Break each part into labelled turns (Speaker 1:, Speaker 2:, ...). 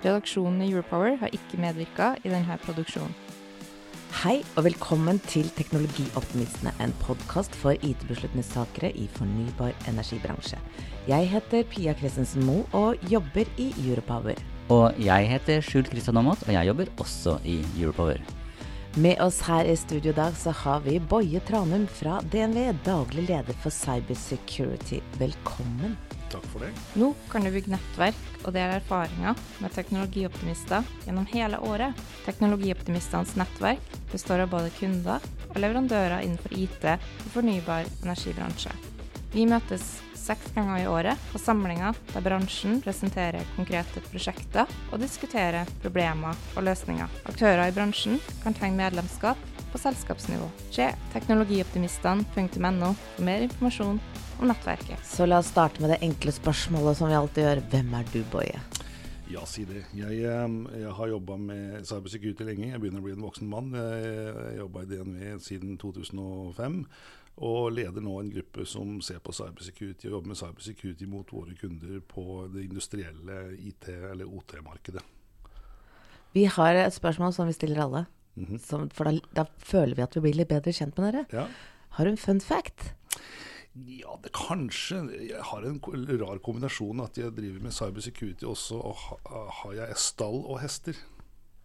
Speaker 1: Redaksjonen i Europower har ikke medvirka i denne produksjonen.
Speaker 2: Hei og velkommen til Teknologioptimistene, en podkast for IT-beslutningstakere i fornybar energibransje. Jeg heter Pia Christensen Moe og jobber i Europower.
Speaker 3: Og jeg heter Skjult Kristian Aamodt, og jeg jobber også i Europower.
Speaker 2: Med oss her i studio i dag så har vi Boje Tranum fra DNV, daglig leder for Cybersecurity. Velkommen.
Speaker 4: Takk for det.
Speaker 1: Nå kan du bygge nettverk og dele erfaringer med teknologioptimister gjennom hele året. Teknologioptimistenes nettverk består av både kunder og leverandører innenfor IT og fornybar energibransje. Vi møtes seks ganger i året på samlinger der bransjen presenterer konkrete prosjekter og diskuterer problemer og løsninger. Aktører i bransjen kan tegne medlemskap på selskapsnivå. Se teknologioptimistene.no for mer informasjon om nettverket.
Speaker 2: Så la oss starte med det enkle spørsmålet som vi alltid gjør. Hvem er du, Boje?
Speaker 4: Ja, si det. Jeg, jeg har jobba med cybersecurity lenge. Jeg begynner å bli en voksen mann. Jeg jobba i DNV siden 2005. Og leder nå en gruppe som ser på cybersecurity og jobber med cybersecurity mot våre kunder på det industrielle IT- eller OT-markedet.
Speaker 2: Vi har et spørsmål som vi stiller alle.
Speaker 4: Mm -hmm.
Speaker 2: så, for da, da, føler vi at vi blir litt bedre kjent med dere.
Speaker 4: Ja.
Speaker 2: Har du en fun fact?
Speaker 4: Ja, det kanskje. Jeg har en rar kombinasjon at jeg driver med cybersecurity også, og ha, har jeg stall og hester.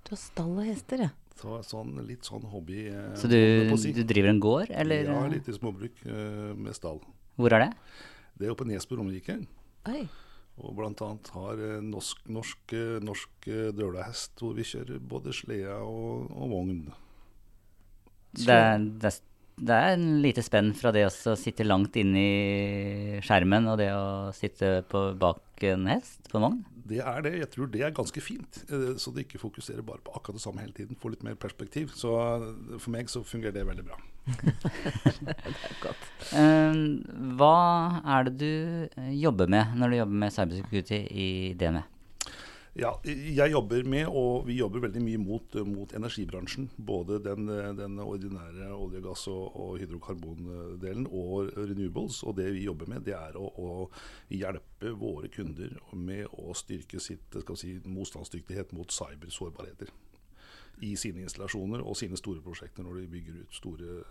Speaker 2: Du har stall og hester, ja.
Speaker 4: Så, sånn, litt sånn hobby. Eh,
Speaker 3: Så du, si. du, driver en gård, eller?
Speaker 4: Ja, litt i småbruk eh, med stall.
Speaker 3: Hvor er det?
Speaker 4: Det er oppe på Nes på Romerike.
Speaker 2: Oi.
Speaker 4: Og bl.a. har norsk, norsk, norsk dølahest hvor vi kjører både slede og, og vogn.
Speaker 3: Det, det, det, er en lite spenn fra det å sitte langt inne i skjermen og det å sitte på, bak en hest på en vogn?
Speaker 4: Det er det. Jeg tror det er ganske fint. Så det ikke fokuserer bare på akkurat det samme hele tiden. Får litt mer perspektiv. Så for meg så fungerer det veldig bra.
Speaker 2: det er godt.
Speaker 3: Hva er det du jobber med når du jobber med cybersecurity i DNV?
Speaker 4: Ja, jeg jobber med, og vi jobber veldig mye mot, mot energibransjen. Både den, den ordinære olje, gass og, og hydrokarbondelen og renewables. Og det vi jobber med, det er å, å hjelpe våre kunder med å styrke sitt si, motstandsdyktighet mot cybersårbarheter. I sine installasjoner og sine store prosjekter når de bygger ut store,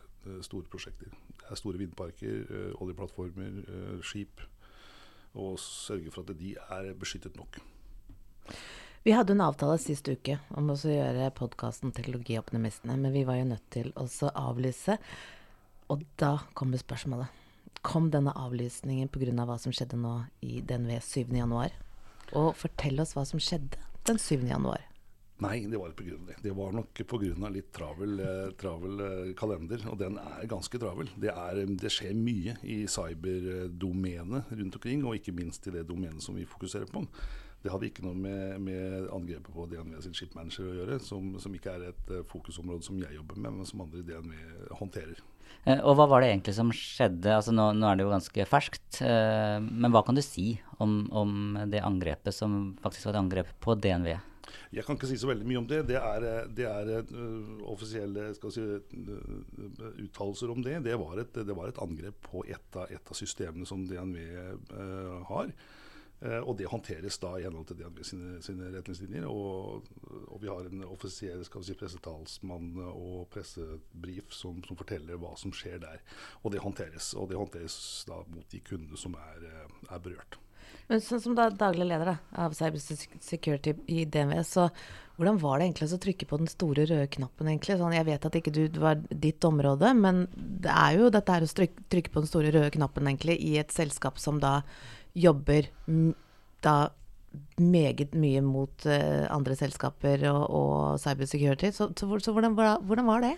Speaker 4: store prosjekter. Det er store vindparker, oljeplattformer, skip. Og sørge for at de er beskyttet nok.
Speaker 2: Vi hadde en avtale sist uke om å gjøre podkasten Teknologioptimistene, men vi var jo nødt til å avlyse. Og da kommer spørsmålet. Kom denne avlysningen pga. Av hva som skjedde nå i DNV 7.1? Og fortell oss hva som skjedde den 7.1.
Speaker 4: Nei, det var ikke pga. det. Det var nok pga. litt travel, eh, travel kalender, og den er ganske travel. Det, er, det skjer mye i cyberdomenet rundt omkring, og ikke minst i det domenet som vi fokuserer på. Det hadde ikke noe med, med angrepet på DNV sin shipmanager å gjøre, som, som ikke er et uh, fokusområde som jeg jobber med, men som andre i DNV håndterer.
Speaker 3: Eh, og hva var det egentlig som skjedde? Altså nå, nå er det jo ganske ferskt, eh, men hva kan du si om, om, det angrepet som faktisk var et angrep på DNV?
Speaker 4: Jeg kan ikke si så veldig mye om det. Det er, det er offisielle si, uttalelser om det. Det var, et, det var, et, angrep på et av, et av systemene som DNV har. Uh, og det håndteres da i henhold til DNB sine, sine retningslinjer. Og, og, vi har en offisiell si, pressetalsmann og pressebrief som, som, forteller hva som skjer der. Og det håndteres. Og det håndteres da mot de kundene som er, er berørt.
Speaker 2: Men sånn som da, daglig leder da, av Cybersecurity i DNV, så hvordan var det egentlig å trykke på den store røde knappen? egentlig? Sånn, jeg vet at ikke du, var ditt område, men det er jo dette her å trykke på den store røde knappen egentlig i et selskap som da jobber da meget mye mot uh, andre selskaper og, og cybersecurity. Så, så, så hvordan, hvordan, var det?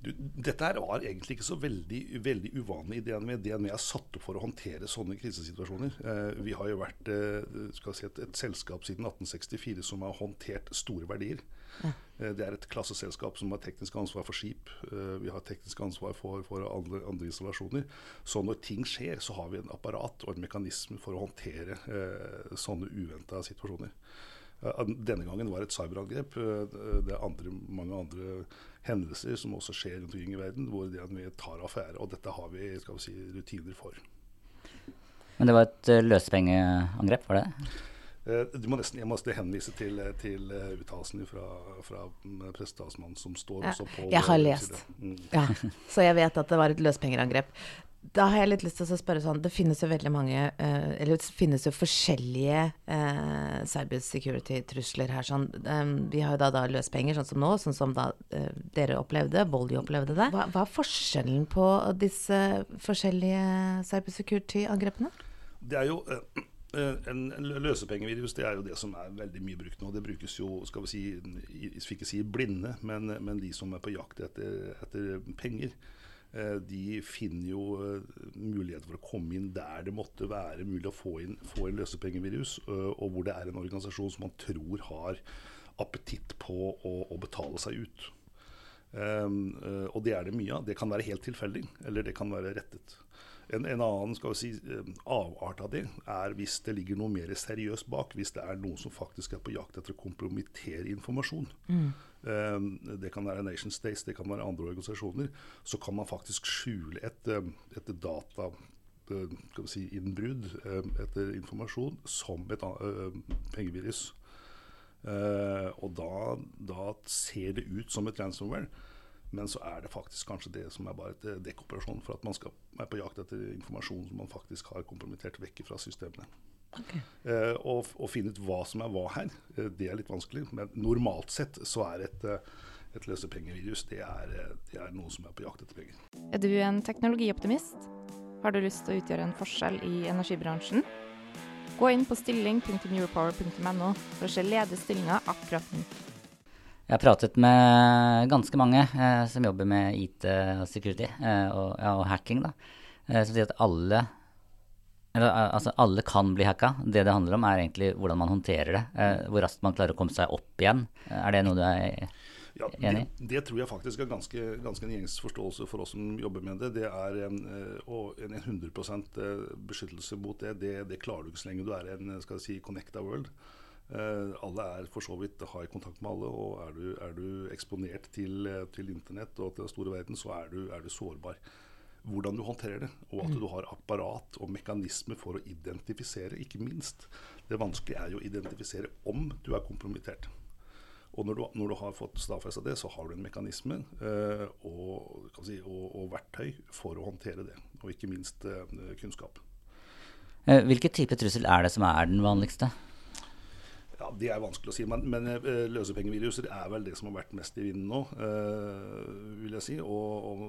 Speaker 4: Du, dette var egentlig ikke så veldig, veldig uvanlig i DNV. DNV er satt opp for å håndtere sånne krisesituasjoner. Eh, vi har jo vært uh, si et, et, selskap siden 1864 som har håndtert store verdier. Ja. Det er et klasseselskap som har teknisk ansvar for skip. Vi har teknisk ansvar for, for andre, andre, installasjoner. Så når ting skjer, så har vi en apparat og en mekanisme for å håndtere eh, sånne uventa situasjoner. Denne gangen var det et cyberangrep. Det er andre, mange andre hendelser som også skjer rundt omkring i verden, hvor vi tar affære. Og dette har vi, vi si, rutiner for.
Speaker 3: Men det var et løsepengeangrep, var det?
Speaker 4: Eh, du må nesten, jeg må henvise til, til uh, uttalelsen fra, fra prestetalsmannen som står ja, også på
Speaker 2: Jeg har lest, mm. ja, så jeg vet at det var et løspengerangrep. Da har jeg litt lyst til å spørre sånn Det finnes jo veldig mange uh, Eller det finnes jo forskjellige uh, cybersecurity-trusler her. Sånn. Um, vi har jo da, da løspenger, sånn som nå, sånn som da uh, dere opplevde, Voldy opplevde det. Hva, hva, er forskjellen på disse forskjellige cyber security-angrepene?
Speaker 4: Det er jo Eh, en, en løsepengevirus det er jo det som er veldig mye brukt nå. Det brukes jo, skal vi si, skal ikke si blinde, men, men, de som er på jakt etter, etter penger. Eh, de finner jo eh, muligheter for å komme inn der det måtte være mulig å få inn, få inn løsepengevirus, og hvor det er en organisasjon som man tror har appetitt på å, å betale seg ut. Um, og det er det mye av. Det kan være helt tilfeldig, eller det kan være rettet. En, en, annen skal vi si, eh, avart av det er hvis det ligger noe mer seriøst bak. Hvis det er noen som faktisk er på jakt etter å kompromittere informasjon. Mm. Um, det kan være Nation States, det kan være andre organisasjoner. Så kan man faktisk skjule et, eh, et data skal vi si, innbrudd etter informasjon som et pengevirus. Uh, og da, da, ser det ut som et ransomware. Men så er det faktisk kanskje det som er bare et eh, dekkoperasjon for at man skal være på jakt etter informasjon som man faktisk har kompromittert vekk fra systemene. Okay. Uh, og, og, finne ut hva som er hva her, uh, det er litt vanskelig. Men normalt sett så er et, et løsepengevirus det er, det er noe som er på jakt etter penger.
Speaker 1: Er du en teknologioptimist? Har du lyst til å utgjøre en forskjell i energibransjen? Gå inn på stilling.europower.no for å se ledige stillinger akkurat nå.
Speaker 3: Jeg har pratet med ganske mange eh, som jobber med IT og security eh, og, ja, og, hacking. da, eh, Som sier at alle, eller, eh, altså alle kan bli hacka. Det det handler om, er egentlig hvordan man håndterer det. Eh, hvor raskt man klarer å komme seg opp igjen. Er det noe du er ja, enig?
Speaker 4: Det, det, tror jeg faktisk er ganske, ganske en gjengs forståelse for oss som jobber med det. Det er en, og en 100 beskyttelse mot det. det. det. klarer du ikke så lenge du er en skal jeg si, connecta world. Uh, alle er for så vidt har kontakt med alle, og er du, er du eksponert til, til, internett og til den store verden, så er du, er du, sårbar. Hvordan du håndterer det, og at mm. du har apparat og mekanismer for å identifisere, ikke minst. Det vanskelige er jo å identifisere om du er kompromittert. Og når du, når du har fått stadfesta det, så har du en mekanisme eh, og, si, og, og, verktøy for å håndtere det. Og ikke minst eh, kunnskap.
Speaker 3: Hvilken type trussel er det som er den vanligste?
Speaker 4: Ja, Det er vanskelig å si, men, men uh, løsepengeviruser er vel det som har vært mest i vinden nå, uh, vil jeg si. Og, og,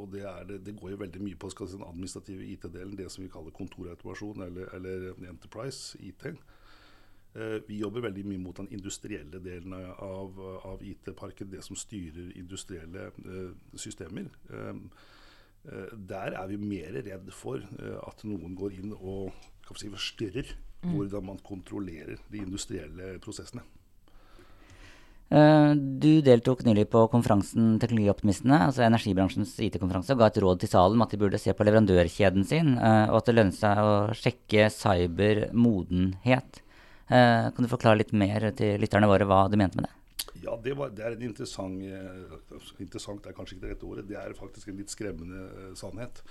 Speaker 4: og det, det, det, går jo veldig mye på si, den administrative IT-delen, det som vi kaller kontorautomasjon eller, eller Enterprise IT. Uh, vi jobber veldig mye mot den industrielle delen av, av IT-parken, det som styrer industrielle systemer. der er vi mer redd for at noen går inn og si, forstyrrer Mm. hvordan man kontrollerer de industrielle prosessene.
Speaker 3: Eh, du deltok nylig på konferansen Teknologioptimistene, altså energibransjens IT-konferanse, og ga et råd til salen om at de burde se på leverandørkjeden sin, eh, og at det lønner seg å sjekke cybermodenhet. Eh, kan du forklare litt mer til lytterne våre hva du mente med det?
Speaker 4: Ja, det, var, det er en interessant Interessant er kanskje ikke det rette ordet. Det er faktisk en litt skremmende sannhet.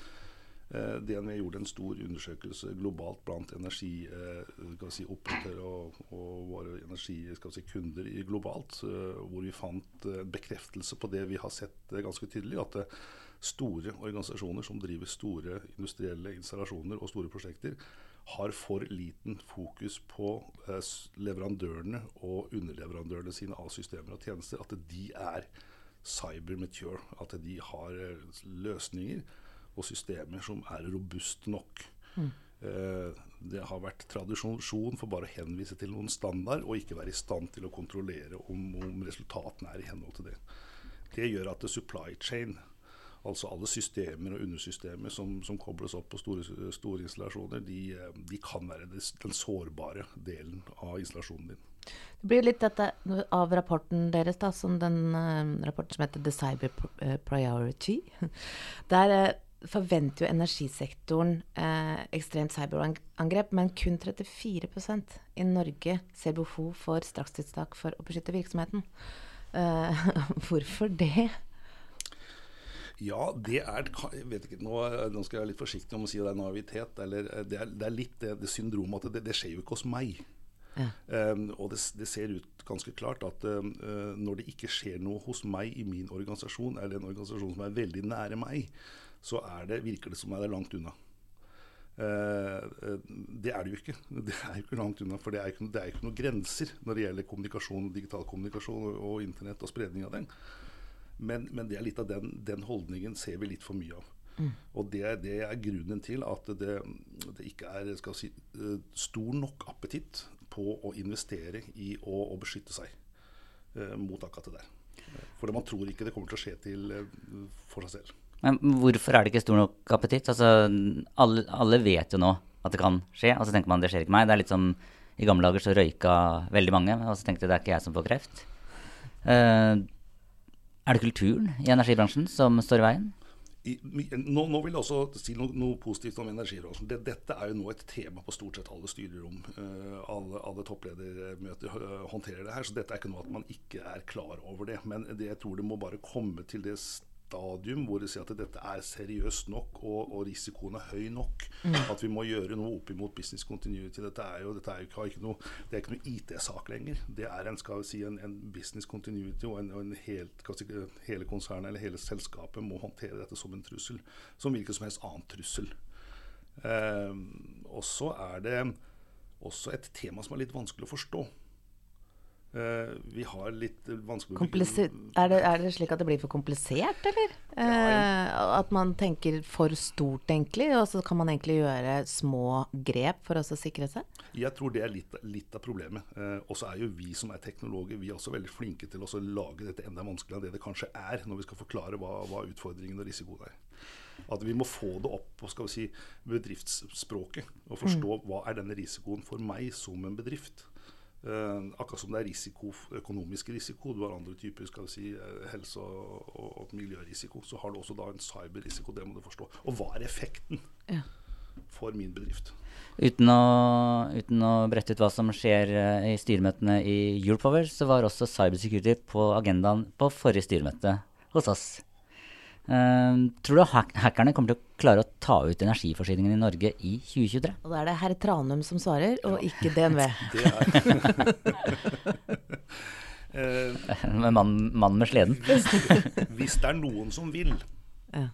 Speaker 4: Eh, DNV gjorde en stor undersøkelse globalt blant energioperatører eh, og, og, våre energikunder si, globalt, eh, hvor vi fant bekreftelse på det vi har sett ganske tydelig. At store organisasjoner som driver store industrielle installasjoner og store prosjekter, har for liten fokus på leverandørene og underleverandørene sine av systemer og tjenester. At de er cyber mature. At de har løsninger og systemer som er robuste nok. Mm. eh, det har vært tradisjon for bare å henvise til noen standard, og ikke være i stand til å kontrollere om, om resultatene er i henhold til det. Det gjør at supply chain, altså alle systemer og undersystemer som, som kobles opp på store, store installasjoner, de, de, kan være den sårbare delen av installasjonen din.
Speaker 2: Det blir litt dette av rapporten deres, da, som den uh, rapporten som heter The Cyber Priority. Der forventer jo energisektoren eh, ekstremt cyberangrep, men kun 34% i Norge ser behov for strakstiltak for å beskytte virksomheten. Eh, hvorfor det?
Speaker 4: Ja, det er jeg vet ikke, nå, nå, skal jeg være litt forsiktig om å si det er naivitet. Eller, eh, det, er, det, er, litt det, det syndromet at det, det, skjer jo ikke hos meg. Ja. Um, og det, det, ser ut ganske klart at uh, når det ikke skjer noe hos meg i min organisasjon, eller en organisasjon som er veldig nære meg, så det, virker det som det er langt unna. Uh, det er det jo ikke. Det er jo ikke langt unna, for det er ikke, er ikke noen grenser når det gjelder kommunikasjon, digital kommunikasjon og, og internett og spredning av den. Men, men, det er litt av den, den, holdningen ser vi litt for mye av. Mm. Og det, det, er grunnen til at det, det ikke er si, eh, stor nok appetitt på å investere i å, å beskytte seg eh, mot akkurat det der. For man tror ikke det kommer til å skje til uh, for seg selv.
Speaker 3: Men hvorfor er det ikke stor nok appetitt? Altså, alle, alle, vet jo nå at det kan skje, og så tenker man det skjer ikke meg. Det er litt som i gamle dager så røyka veldig mange, og så tenkte jeg det er ikke jeg som får kreft. Uh, er det kulturen i energibransjen som står i veien?
Speaker 4: I, nå, nå, vil jeg også si noe, noe positivt om energibransjen. Det, dette er jo nå et tema på stort sett alle styrerom. Uh, alle, alle toppledermøter håndterer det her. Så dette er ikke noe at man ikke er klar over det. Men det, jeg tror det må bare komme til det stadium hvor de sier at dette er seriøst nok og, og risikoen er høy nok. Mm. At vi må gjøre noe opp imot business continuity. Dette er jo, dette er jo ikke, noe, det er ikke noe IT-sak lenger. Det er en, skal vi si, en, en business continuity, og, en, og en helt, si, hele konsernet eller hele selskapet må håndtere dette som en trussel. Som hvilken som helst annen trussel. Eh, og så er det også et tema som er litt vanskelig å forstå. Uh, vi har litt vanskelig
Speaker 2: er det, er det, slik at det blir for komplisert, eller? Ja, uh, at man tenker for stort, egentlig, og så kan man egentlig gjøre små grep for å sikre seg?
Speaker 4: Jeg tror det er litt, litt av problemet. Uh, og så er jo vi som er teknologer, vi er også veldig flinke til å lage dette enda vanskeligere enn det det kanskje er, når vi skal forklare hva, hva utfordringen og risikoen er. At vi må få det opp på skal vi si, bedriftsspråket og forstå mm. hva er denne risikoen for meg som en bedrift. Uh, akkurat som det er risiko, økonomisk risiko, du har andre typer skal si, eh, helse- og, og, og, miljørisiko, så har du også da en cyberrisiko. Det må du forstå. Og hva er effekten ja. for min bedrift?
Speaker 3: Uten å, uten å, brette ut hva som skjer uh, i styremøtene i Europower, så var også cybersecurity på agendaen på forrige styremøte hos oss. Uh, tror du hack hackerne kommer til å klare å ta ut energiforsyningen i Norge i 2023?
Speaker 2: Og da er det herr Tranum som svarer, og ja. ikke DNV.
Speaker 3: med mannen mann med sleden.
Speaker 4: Hvis det er noen som vil, ja.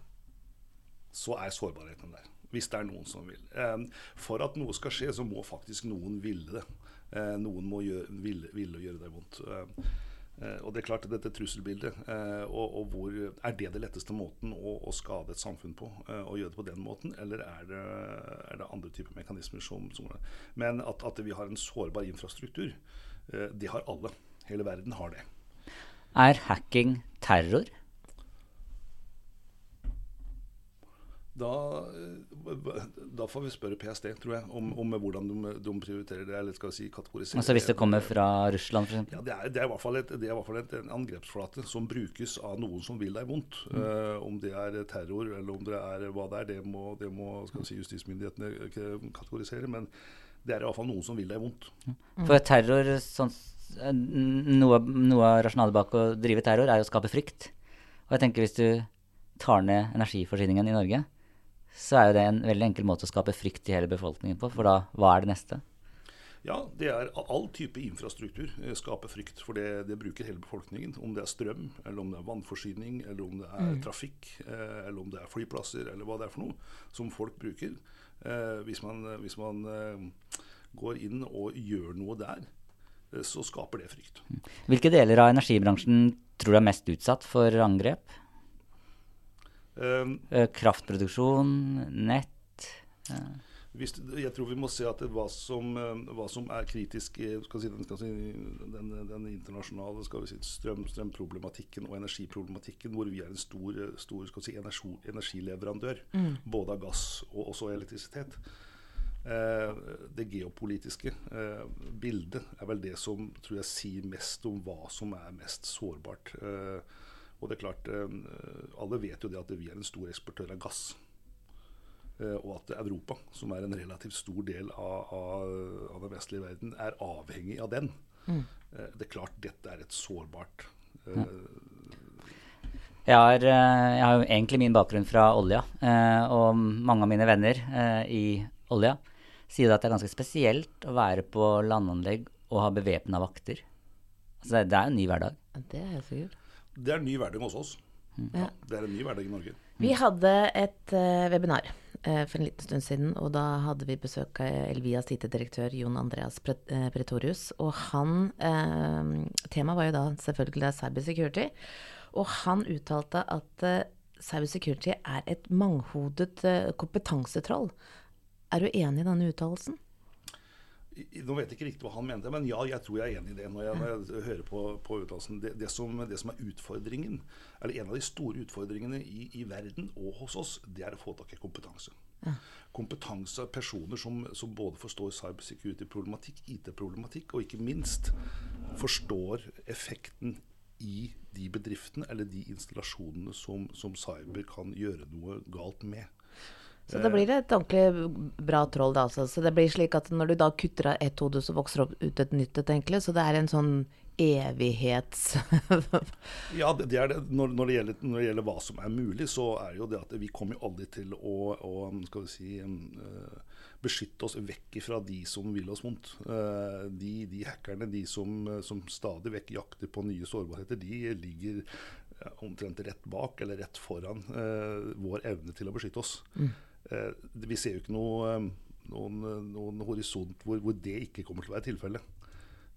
Speaker 4: så er sårbarheten der. Hvis det er noen som vil. Um, for at noe skal skje, så må faktisk noen ville det. Uh, noen må gjøre, ville, ville gjøre det vondt. Eh, og det er klart dette trusselbildet, eh, og, og hvor, Er det det letteste måten å, å, skade et samfunn på? Eh, å gjøre det på den måten, eller er det, er det andre typer mekanismer som, som Men at, at, vi har en sårbar infrastruktur, det har alle. Hele verden har det.
Speaker 3: Er hacking terror?
Speaker 4: Da, da, får vi spørre PST, tror jeg, om, om hvordan de, de, prioriterer det. eller skal vi si kategoriserer
Speaker 3: Altså Hvis det kommer fra Russland, f.eks.?
Speaker 4: Ja, det er, det er, i hvert fall, et, det er i hvert fall et, en angrepsflate som brukes av noen som vil deg vondt. Mm. Uh, om det er terror eller om det er hva det er, det må, det må skal vi si, justismyndighetene kategorisere. Men det er i hvert fall noen som vil deg vondt.
Speaker 3: Mm. For terror, sånn, noe, noe av rasjonalet bak å drive terror er jo å skape frykt. Og jeg tenker hvis du tar ned energiforsyningen i Norge, så er jo det en veldig enkel måte å skape frykt i hele befolkningen på. For da, hva er det neste?
Speaker 4: Ja, det er all type infrastruktur eh, skaper frykt. For det, det, bruker hele befolkningen. Om det er strøm, eller om det er vannforsyning, eller om det er mm. trafikk, eh, eller om det er flyplasser, eller hva det er for noe som folk bruker. Eh, hvis man, hvis man eh, går inn og gjør noe der, eh, så skaper det frykt.
Speaker 3: Hvilke deler av energibransjen tror du er mest utsatt for angrep? Um, Kraftproduksjon, nett?
Speaker 4: Hvis, jeg tror vi må se at hva, som, eh, hva som er kritisk i skal si, den, skal si, den, den, internasjonale skal vi si, strøm, strømproblematikken og energiproblematikken, hvor vi er en stor, stor si, energi, energileverandør. Mm. Både av gass og også elektrisitet. Eh, det geopolitiske eh, bildet er vel det som tror jeg sier mest om hva som er mest sårbart. Eh, og det er klart, eh, Alle vet jo det at vi er en stor eksportør av gass. Eh, og at Europa, som er en relativt stor del av, av, av den vestlige verden, er avhengig av den. Mm. Eh, det er klart dette er et sårbart uh,
Speaker 3: jeg har, jeg har, jo egentlig min bakgrunn fra olja, og mange av mine venner i olja sier at det er ganske spesielt å være på landanlegg og ha bevæpna vakter. Altså det, er en ny hverdag.
Speaker 2: Det er sikkert.
Speaker 4: Det er en ny hverdag hos oss. Mm. Ja. Det er en ny hverdag i Norge.
Speaker 2: Vi hadde et uh, webinar uh, for en liten stund siden, og da hadde vi besøk av Elvias IT-direktør Jon Andreas eh, Pretorius. Og han Temaet var jo da selvfølgelig cybersecurity. Og han uttalte at cybersecurity er et manghodet kompetansetroll. Er du enig i denne uttalelsen?
Speaker 4: Nå vet jeg ikke riktig hva han mente, men ja, jeg tror jeg er enig i det. når jeg, når jeg hører på, på uttalelsen. Det, det, som, det, som, er utfordringen, eller en av de store utfordringene i, i, verden og hos oss, det er å få tak i kompetanse. Ja. Kompetanse av personer som, som både forstår cybersecurity-problematikk, IT-problematikk, og ikke minst forstår effekten i de bedriftene eller de installasjonene som, som cyber kan gjøre noe galt med.
Speaker 2: Så da blir det et ordentlig bra troll, da. Altså. Så det blir slik at når du da kutter av ett hode, så vokser det ut et nytt et, egentlig. Så det er en sånn evighets...
Speaker 4: ja, det, det er det. Når, når, det gjelder, når, det gjelder, hva som er mulig, så er jo det at vi kommer jo aldri til å, å skal vi si, uh, beskytte oss vekk fra de som vil oss vondt. Uh, de, de, hackerne, de som, som, stadig vekk jakter på nye sårbarheter, de ligger omtrent rett bak eller rett foran vår evne til å beskytte oss. Mm. Eh, vi ser jo ikke noe, eh, noen, noen, horisont hvor, hvor, det ikke kommer til å være tilfellet.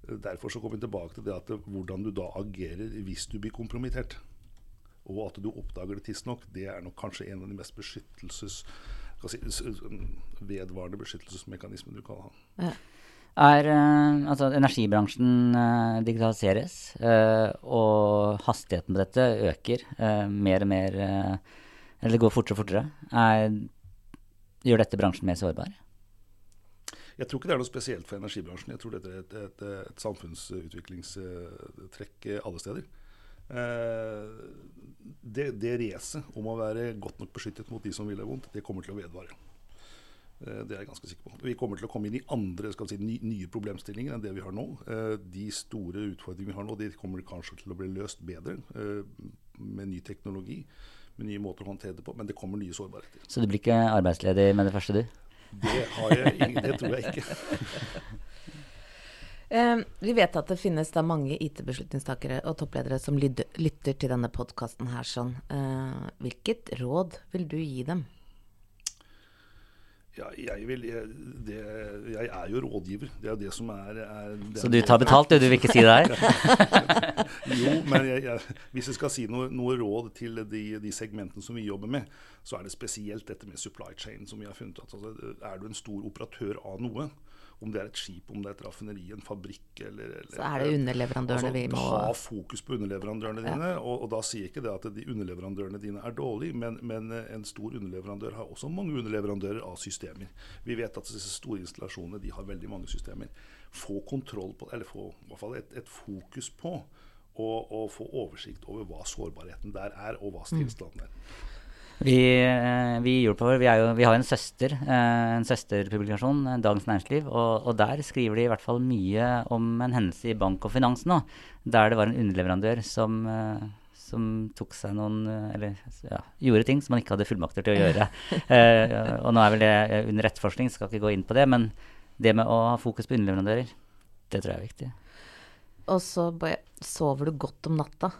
Speaker 4: Eh, derfor så kommer vi tilbake til det at hvordan du da agerer hvis du blir kompromittert. Og at du oppdager det tidsnok, det er nok kanskje en av de mest beskyttelses si, vedvarende beskyttelsesmekanismene du kan ha. Ja.
Speaker 3: Er, altså, energibransjen digitaliseres, og hastigheten på dette øker mer og mer Eller det går fortere og fortere. Er Gjør dette bransjen mer sårbar?
Speaker 4: Jeg tror ikke det er noe spesielt for energibransjen. Jeg tror dette er et, et, et samfunnsutviklingstrekk alle steder. Eh, det, det racet om å være godt nok beskyttet mot de som vil deg vondt, det kommer til å vedvare. Eh, det er jeg ganske sikker på. Vi kommer til å komme inn i andre si, nye problemstillinger enn det vi har nå. Eh, de store utfordringene vi har nå, de kommer kanskje til å bli løst bedre med ny teknologi med nye måter å håndtere det på. Men det kommer nye sårbarheter.
Speaker 3: Så du blir ikke arbeidsledig med det første, du?
Speaker 4: Det, jeg, det tror jeg ikke.
Speaker 2: eh, vi vet at det finnes da mange IT-beslutningstakere og toppledere som lytter, lytter til denne podkasten her. Sånn. Eh, hvilket råd vil du gi dem?
Speaker 4: Ja, jeg, vil, jeg, det, jeg, er jo rådgiver. Det er det som er, er
Speaker 3: Så du tar betalt, du? Du vil ikke si det her?
Speaker 4: jo, men hvis jeg skal si noe, noe råd til de, de, segmentene som vi jobber med, så er det spesielt dette med supply chain som vi har funnet. Altså, er du en stor operatør av noe, om det er et skip, om det er et raffineri, en fabrikk eller, eller
Speaker 2: Så er det underleverandørene altså, vi må
Speaker 4: Ha fokus på underleverandørene ja. dine. Og, og, da sier ikke det at de underleverandørene dine er dårlige, men, men, en stor underleverandør har også mange underleverandører av systemer. Vi vet at disse store installasjonene de har veldig mange systemer. Få kontroll på, eller få i hvert fall et, et fokus på å få oversikt over hva sårbarheten der er, og hva mm. tilstanden er.
Speaker 3: Vi, eh, vi Europower vi, jo, vi har en søster, eh, en søsterpublikasjon, eh, Dagens Næringsliv, og, og, der skriver de i hvert fall mye om en hendelse i bank og finans nå, der det var en underleverandør som, som tok seg noen Eller ja, gjorde ting som man ikke hadde fullmakter til å gjøre. og nå er vel det under etterforskning, skal ikke gå inn på det, men det med å ha fokus på underleverandører, det tror jeg er viktig.
Speaker 2: Og så sover du godt om natta?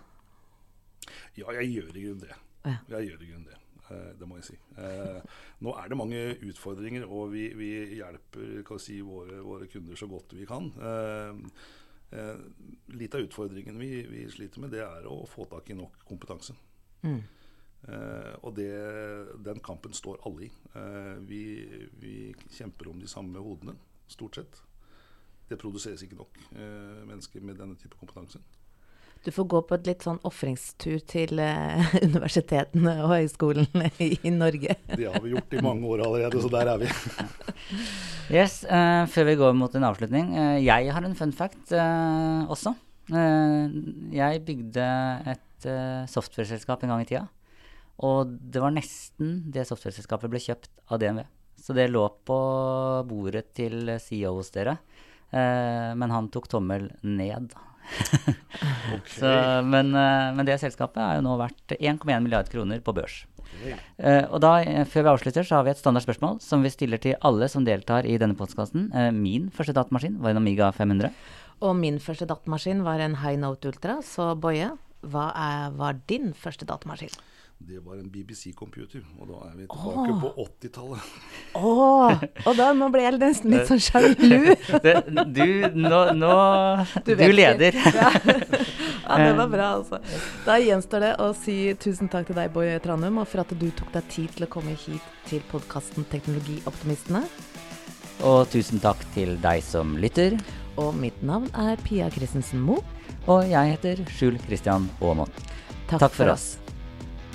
Speaker 4: Ja, jeg gjør i grunnen det. Jeg gjør i grunnen det. Eh, det må jeg si. Eh, nå er det mange utfordringer, og vi, vi hjelper si, våre, våre, kunder så godt vi kan. Eh, litt av utfordringen vi, vi, sliter med, det er å få tak i nok kompetanse. Mm. Og det, den kampen står alle i. Vi, vi, kjemper om de samme hodene, stort sett. Det produseres ikke nok mennesker med denne type kompetanse.
Speaker 2: Du får gå på et litt sånn ofringstur til eh, universitetene og høyskolene i, i, Norge.
Speaker 4: Det har vi gjort i mange år allerede, så der er vi.
Speaker 3: yes, uh, Før vi går mot en avslutning. Uh, jeg har en fun fact uh, også. jeg bygde et software-selskap en gang i tida. Og det var nesten det software-selskapet ble kjøpt av DNV. Så det lå på bordet til CEO hos dere. men han tok tommel ned. okay. Så, men, eh, men, det selskapet er jo nå verdt 1,1 milliard kroner på børs. Okay. Uh, og da, eh, Før vi avslutter, så har vi et standardspørsmål som vi stiller til alle som deltar i denne podkasten. Uh, min første datamaskin var en Amiga 500.
Speaker 2: Og min første datamaskin var en High Note Ultra. Så Boje, hva er, var din første datamaskin?
Speaker 4: Det var en BBC-computer, og da er vi tilbake oh. på 80-tallet.
Speaker 2: Oh, og da nå ble jeg nesten litt sånn sjalu.
Speaker 3: du, nå, nå Du, du leder.
Speaker 2: ja. ja, det var bra, altså. Da gjenstår det å si tusen takk til deg, Boje Tranum, og for at du tok deg tid til å komme hit til podkasten Teknologioptimistene.
Speaker 3: Og tusen takk til deg som lytter.
Speaker 2: Og mitt navn er Pia Christensen Moe.
Speaker 3: Og jeg heter Skjul Christian Aamodt.
Speaker 2: Takk, takk, for oss.